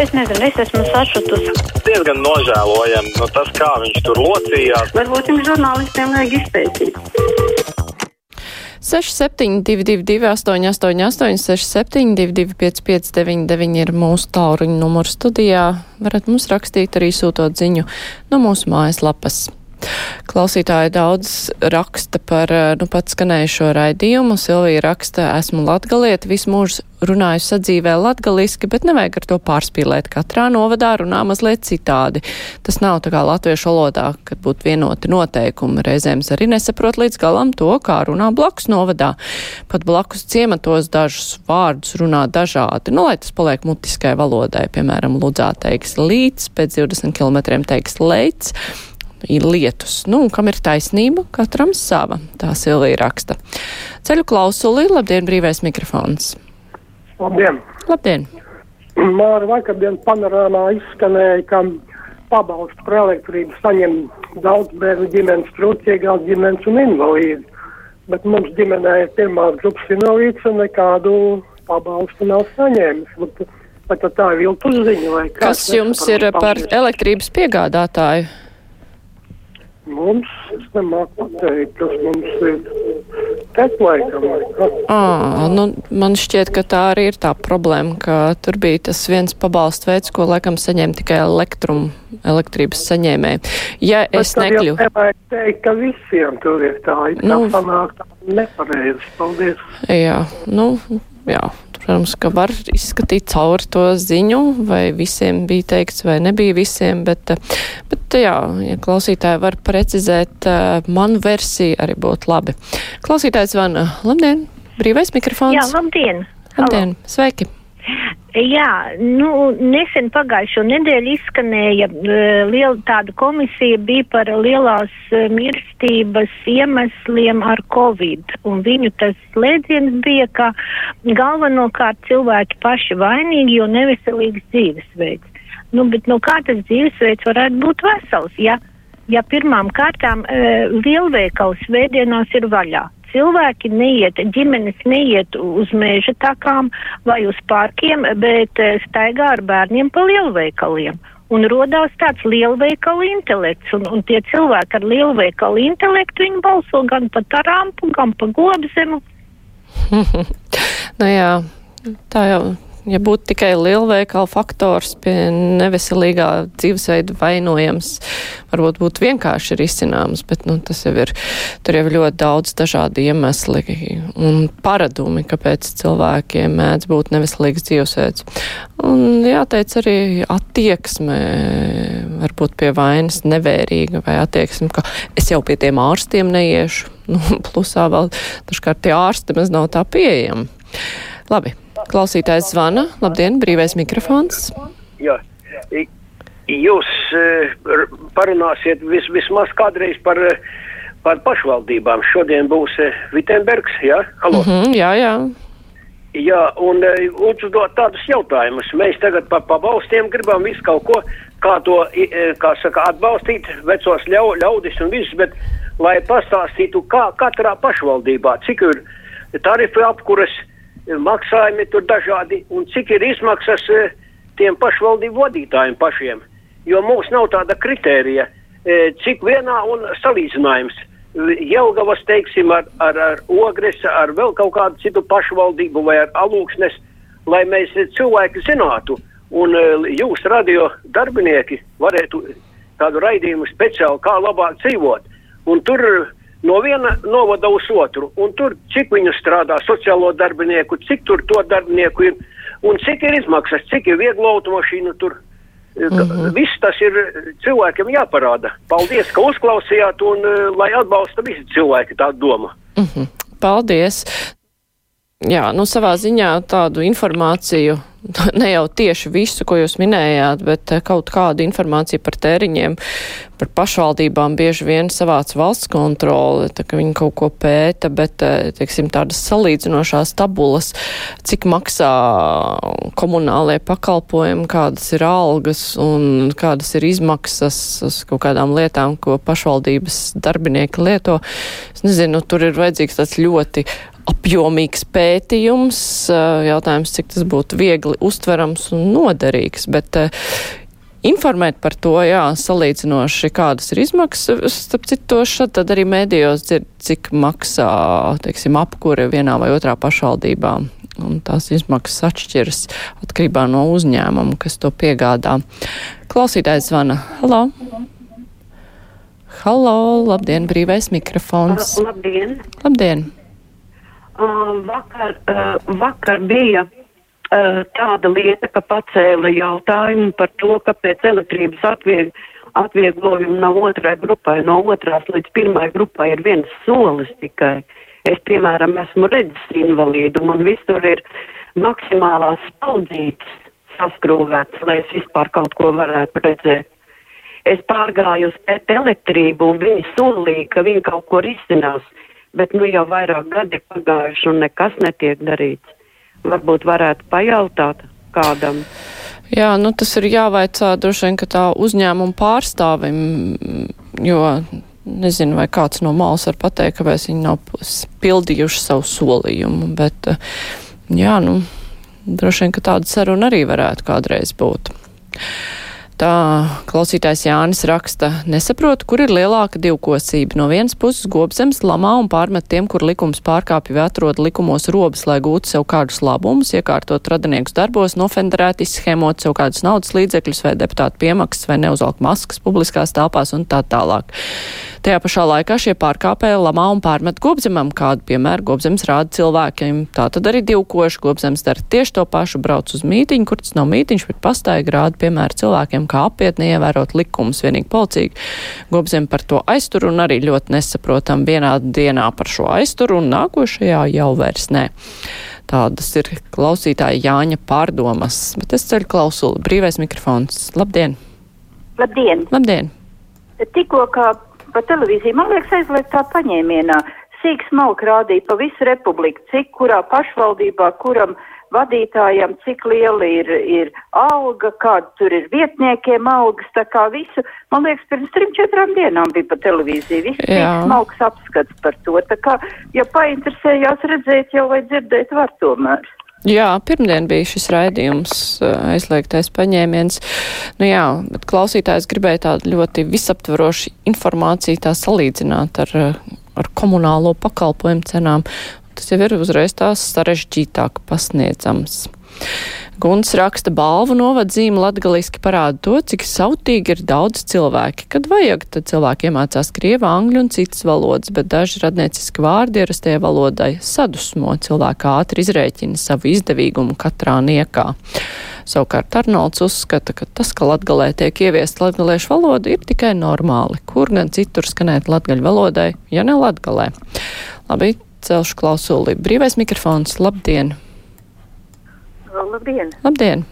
Es nezinu, es esmu sašutusi. Diezgan nožēlojami nu, tas, kā viņš tur locījās. Varbūt jums žurnālistiem vajag izpētīt. 6722, 888, 672, 559, ir mūsu tāluņa numurs studijā. Varat mums rakstīt arī sūtot ziņu no mūsu mājaslapas. Klausītāji daudz raksta par eh, nu pat skanējušo raidījumu. Silvija raksta, esmu latgalieti, visu mūžu runāju sadzīvē latgaliski, bet nevajag ar to pārspīlēt. Katrā novadā runā mazliet citādi. Tas nav tā kā latviešu valodā, kad būtu vienoti noteikumi. Reizēm arī nesaprot līdz galam to, kā runā blakus novadā. Pat blakus ciematos dažus vārdus runā dažādi. Nu, lai tas paliek mutiskai valodai, piemēram, Ludzā teiks līdz, pēc 20 km teiks leids lietus. Nu, kam ir taisnība, katram sava. Tā Silvija raksta. Ceļu klausuli, labdien, brīvais mikrofons. Labdien! Labdien! Māra vakardien panorāmā izskanēja, ka pabalstu par elektrību saņem daudz bērnu ģimenes, trūcīgās ģimenes un invalīdi. Bet mums ģimenē ir pirmās grupas invalīds un nekādu pabalstu nav saņēmis. Bet tā ir viltus ziņa. vai Kas jums ir par elektrības piegādātāju? Mums, es nemāku pateikt, kas mums ir teklaikam vai kas. À, nu, man šķiet, ka tā arī ir tā problēma, ka tur bija tas viens pabalstu veids, ko laikam saņēma tikai elektrum, elektrības saņēmēji. Ja es nekļu. Nevajag teikt, ka visiem tur ir tā, it kā Nu. sanāk tā nepareizi. Paldies. Jā, nu, jā. Protams, ka var izskatīt cauri to ziņu, vai visiem bija teikts, vai nebija visiem, bet, eh, bet jā, ja klausītāji var precizēt eh, manu versiju, arī būtu labi. Klausītājs zvana. Labdien! Brīvais mikrofons. Jā, labdien! Labdien! Sveiki! Jā, nu, nesen pagājušo nedēļu izskanēja uh, liela tāda komisija bija par lielās uh, mirstības iemesliem ar covid, un viņu tas slēdziens bija, ka galvenokārt cilvēki paši vainīgi, jo neveselīgs dzīvesveids. Nu, bet nu, kā tas dzīvesveids varētu būt vesels, ja, ja pirmām kārtām uh, lielveikals svētdienās ir vaļā? cilvēki neiet, ģimenes neiet uz meža takām vai uz parkiem, bet eh, staigā ar bērniem pa lielveikaliem. Un rodās tāds lielveikalu intelekts, un, un tie cilvēki ar lielveikalu intelektu, viņi balso gan pa tarampu, gan pa gobzemu. nu jā, tā jau. Ja būtu tikai lielveikala faktors pie neveselīgā dzīvesveida vainojams, varbūt būtu vienkārši risināms, bet nu, tas jau ir, tur jau ir ļoti daudz dažādi iemesli un paradumi, kāpēc cilvēkiem mēdz būt neveselīgs dzīvesveids. Un jāteic arī attieksme, varbūt pie vainas nevērīga vai attieksme, ka es jau pie tiem ārstiem neiešu. Nu, plusā vēl dažkārt tie ārsti maz nav tā pieejami. Labi, klausītājs zvana. Labdien, brīvais mikrofons. Jā. Jūs r- parunāsiet vis, vismaz kādreiz par, eh, par pašvaldībām. Šodien būs eh, Vitsenbergs, jā? Halo? Mhm, jā, jā. Jā, un uzdot tādus jautājumus. Mēs tagad par pabalstiem gribam visu kaut ko, kā to, kā saka, atbalstīt vecos ļau, ļaudis un visus, bet lai pastāstītu, kā katrā pašvaldībā, cik ir tarifu apkuras, eh, maksājumi tur dažādi un cik ir izmaksas eh, tiem pašvaldību vadītājiem pašiem. Jo mums nav tāda kritērija, eh, cik vienā un salīdzinājums. Jelgavas, teiksim, ar, ar, ar Ogres, ar vēl kaut kādu citu pašvaldību vai ar Alūksnes, lai mēs cilvēki zinātu, un eh, jūs, radio darbinieki, varētu tādu raidījumu speciāli, kā labāk dzīvot. Un tur no viena novada uz otru, un tur cik viņu strādā sociālo darbinieku, cik tur to darbinieku ir, un cik ir izmaksas, cik ir vieglo automašīnu tur. Mm -hmm. Viss tas ir cilvēkiem jāparāda. Paldies, ka uzklausījāt un uh, lai atbalsta visi cilvēki tādu domu. Mhm. Paldies! Jā, nu savā ziņā tādu informāciju, ne jau tieši visu, ko jūs minējāt, bet eh, kaut kādu informāciju par tēriņiem, par pašvaldībām bieži vien savāc valsts kontrole, tā ka viņi kaut ko pēta, bet, eh, teiksim, tādas salīdzinošās tabulas, cik maksā komunālie pakalpojumi, kādas ir algas un kādas ir izmaksas uz kaut kādām lietām, ko pašvaldības darbinieki lieto. Es nezinu, tur ir vajadzīgs tāds ļoti apjomīgs pētījums. Jautājums, cik tas būtu viegli uztverams un noderīgs, bet informēt par to, jā, salīdzinoši, kādas ir izmaksas. Starp citu, tad arī mēdījos dzird, cik maksā, teiksim, apkure vienā vai otrā pašvaldībā. Un tās izmaksas atšķiras atkarībā no uzņēmuma, kas to piegādā. Klausītājs zvana. Halo! Halo, labdien, brīvais mikrofons. Labdien! Labdien! Uh, vakar, uh, vakar bija uh, tāda lieta, ka pacēla jautājumu par to, kāpēc elektrības atvieg, atvieglojumi nav otrai grupai. No otrās līdz pirmai grupai ir viens solis tikai. Es, piemēram, esmu redzes invalīdu, un visur ir maksimālās spaldzītes saskrūvētas, lai es vispār kaut ko varētu redzēt. Es pārgāju uz pēc elektrību, un viņi solīja, ka viņi kaut ko risinās, bet nu jau vairāk gadi pagājuši, un nekas netiek darīts. Varbūt varētu pajautāt kādam. Jā, nu tas ir jāvaicā droši vien, ka tā uzņēmuma pārstāvim, jo nezinu, vai kāds no malas var pateikt, kāpēc viņi nav pildījuši savu solījumu, bet jā, nu, droši vien, ka tāda saruna arī varētu kādreiz būt. Tā klausītājs Jānis raksta, nesaprotu, kur ir lielāka divkosība. No vienas puses gobzems lamā un pārmet tiem, kur likums pārkāpja vai atrod likumos robas, lai gūtu sev kādus labumus, iekārtot radiniekus darbos, nofenderēt, izschēmot sev kādus naudas līdzekļus vai deputātu piemaksas vai neuzvalkt maskas publiskās telpās un tā tālāk. Tajā pašā laikā šie pārkāpēji lamā un pārmet gobzemam kādu piemēru. Gobzems rāda cilvēkiem. Tā tad arī divkoši gobzems dara tieši to pašu, brauc uz mītiņu, kur tas nav mītiņš, bet pastaigi rāda piemēru cilvēkiem, kā apiet neievērot likumus. Vienīgi policīgi gobzem par to aiztur un arī ļoti nesaprotam vienā dienā par šo aizturu un nākošajā jau vairs nē. Tādas ir klausītāja Jāņa pārdomas, bet es ceļu klausuli. Brīvais mikrofons. Labdien! Labdien! Labdien! Tikko kā pa televīziju, man liekas, aizliegt tā paņēmienā. Sīk smalki rādīja pa visu republiku, cik kurā pašvaldībā, kuram vadītājam, cik liela ir, ir alga, kāda tur ir vietniekiem algas, tā kā visu. Man liekas, pirms trim, četrām dienām bija pa televīziju. Viss bija smalks apskats par to. Tā kā, ja painteresējās redzēt jau vai dzirdēt, var tomēr. Jā, pirmdien bija šis raidījums aizliegtais paņēmiens. Nu jā, bet klausītājs gribēja tādu ļoti visaptvarošu informāciju tā salīdzināt ar, ar komunālo pakalpojumu cenām. Tas jau ir uzreiz tās sarežģītāk pasniedzams. Guns raksta balvu novadzīme latgaliski parāda to, cik sautīgi ir daudz cilvēki. Kad vajag, tad cilvēki iemācās krievu, angļu un citas valodas, bet daži radnieciski vārdi ierastajai valodai sadusmo. Cilvēki ātri izrēķina savu izdevīgumu katrā niekā. Savukārt Arnolds uzskata, ka tas, ka latgalē tiek ieviest latgaliešu valoda, ir tikai normāli. Kur gan citur skanēt latgaļu valodai, ja ne latgalē? Labi, celšu klausuli. Brīvais mikrofons, labdien! Labdien! Labdien!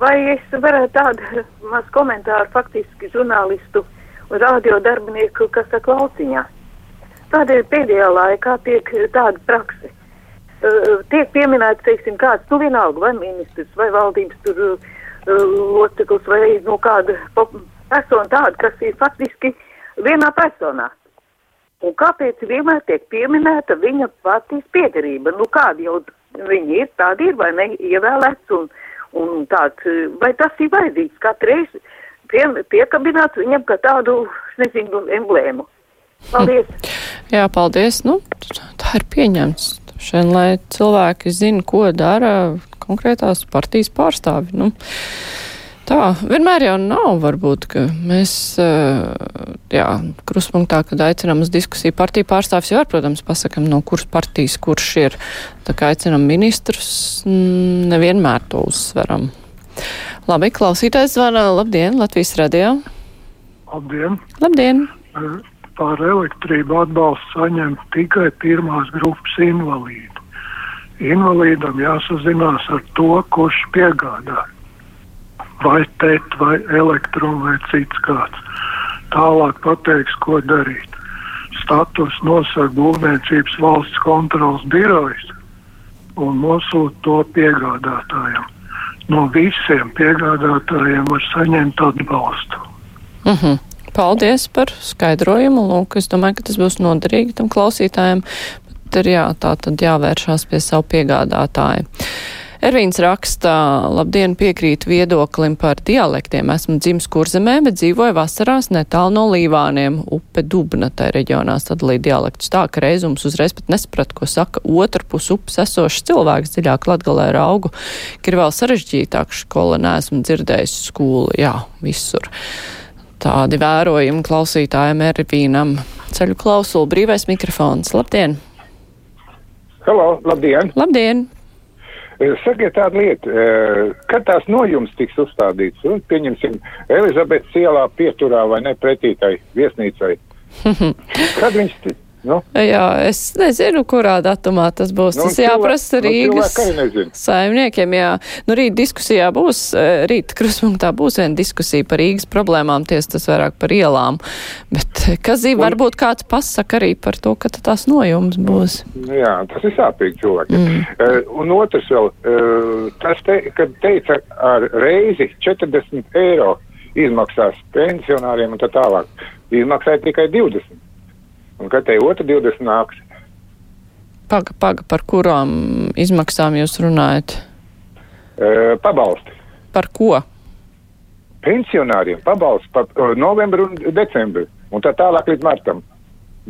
Vai es varētu tādu maz komentāru faktiski žurnālistu un radio darbinieku, kas saka lauciņā? Tādēļ pēdējā laikā tiek tāda prakse. Uh, tiek pieminēts, teiksim, kāds, nu vienalga, vai ministrs, vai valdības tur uh, loceklis, vai nu kāda persona tāda, kas ir faktiski vienā personā. Un kāpēc vienmēr tiek pieminēta viņa partijas piedarība? Nu kāda jau viņi ir, tādi ir vai ne ievēlēts un, un tāds, vai tas ir vajadzīgs katru reizi pie, piekabināt viņam kā tādu, nezinu, emblēmu. Paldies! Jā, paldies. Nu, tā ir pieņemts. Šodien, lai cilvēki zina, ko dara konkrētās partijas pārstāvi. Nu, Tā vienmēr jau nav, varbūt, ka mēs, jā, kruspunktā, kad aicinām uz diskusiju partiju pārstāvis, jau, protams, pasakam, no kuras partijas kurš ir. Tā kā aicinām ministrus, nevienmēr to uzsveram. Labi, klausītājs zvana. Labdien, Latvijas radio. Labdien. Labdien. Par elektrību atbalstu saņem tikai pirmās grupas invalīdi. Invalīdam jāsazinās ar to, kurš piegādā vai TET, vai elektronu, vai cits kāds. Tālāk pateiks, ko darīt. Status nosaka būvniecības valsts kontrols birojas un nosūta to piegādātājiem. No visiem piegādātājiem var saņemt atbalstu. Uh mhm. -huh. Paldies par skaidrojumu. Lūk, es domāju, ka tas būs noderīgi tam klausītājiem. ir jā, tā tad jāvēršās pie savu piegādātāju. Ervīns raksta, labdien, piekrīt viedoklim par dialektiem. Esmu dzimis kurzemē, bet dzīvoju vasarās netālu no Līvāniem. Upe Dubna tai reģionā sadalīja dialektus tā, ka reizums uzreiz pat nesprat, ko saka otru pus upes esošs cilvēks dziļāk latgalē raugu, ka ir vēl sarežģītāk škola, neesmu dzirdējis skolu, jā, visur. Tādi vērojumi klausītājiem Ervīnam. Ceļu klausulu brīvais mikrofons. Labdien! Halo, labdien! Labdien! Sakiet tādu lietu, kad tās nojums tiks uzstādīts, un pieņemsim Elizabetes ielā pieturā vai ne pretītai viesnīcai. kad viņš Nu? Jā, es nezinu, kurā datumā tas būs. Nu, tas jāprasa nu, Rīgas cilvēki saimniekiem. Jā, nu rīt diskusijā būs, eh, rīt kruspunktā būs viena diskusija par Rīgas problēmām, ties tas vairāk par ielām. Bet, eh, kas zina, varbūt kāds pasaka arī par to, ka tās nojums būs. Nu, jā, tas ir sāpīgi cilvēkiem. Mm. Uh, un otrs vēl, uh, tas, te, kad teica ar reizi 40 eiro izmaksās pensionāriem un tā tālāk, izmaksāja tikai 20. Un kad te otra 20 nāks? Paga, paga, par kurām izmaksām jūs runājat? E, pabalsti. Par ko? Pensionāriem pabalsti par novembru un decembru, un tā tālāk līdz martam.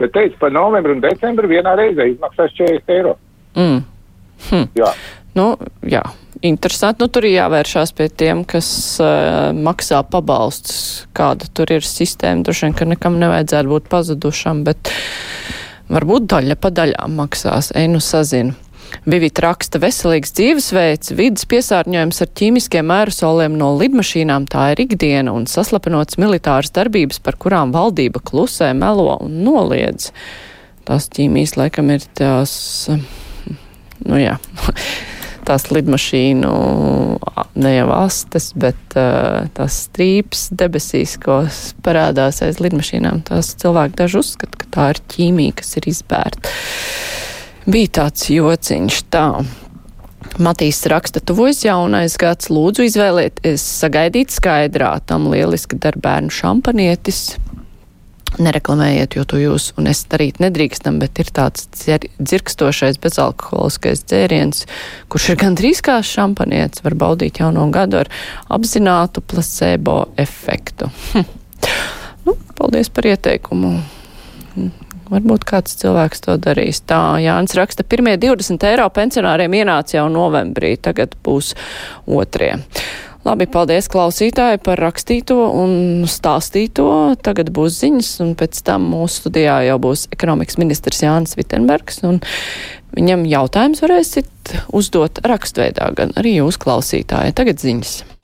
Bet teica, par novembru un decembru vienā reizē izmaksās 40 eiro. Mm. Hm. Jā. Nu, jā, interesanti. Nu, tur ir jāvēršās pie tiem, kas uh, maksā pabalstus. Kāda tur ir sistēma, droši vien, ka nekam nevajadzētu būt pazudušam, bet varbūt daļa pa daļām maksās. Ei, nu sazinu. Vivita raksta veselīgs dzīvesveids, vidas piesārņojums ar ķīmiskiem aerosoliem no lidmašīnām tā ir ikdiena un saslapinots militāras darbības, par kurām valdība klusē, melo un noliedz. Tās ķīmijas laikam ir tās, nu jā, tās lidmašīnu, ne jau astes, bet uh, tās strīps debesīs, ko parādās aiz lidmašīnām. Tās cilvēki daži uzskata, ka tā ir ķīmija, kas ir izbērta. Bija tāds jociņš tā. Matīs raksta, tuvojas jaunais gads, lūdzu izvēlieties, sagaidīt skaidrā, tam lieliski dar bērnu šampanietis, nereklamējiet, jo to jūs un es darīt nedrīkstam, bet ir tāds dzir dzirkstošais bezalkoholiskais dzēriens, kurš ir gandrīz kā šampanietis, var baudīt jauno gadu ar apzinātu placebo efektu. Hm. Nu, paldies par ieteikumu. Hm. Varbūt kāds cilvēks to darīs. Tā Jānis raksta, pirmie 20 eiro pensionāriem ienāca jau novembrī, tagad būs otrie. Labi, paldies klausītāji par rakstīto un stāstīto. Tagad būs ziņas, un pēc tam mūsu studijā jau būs ekonomikas ministrs Jānis Vitenbergs, un viņam jautājums varēsit uzdot rakstveidā, gan arī jūs klausītāji. Tagad ziņas.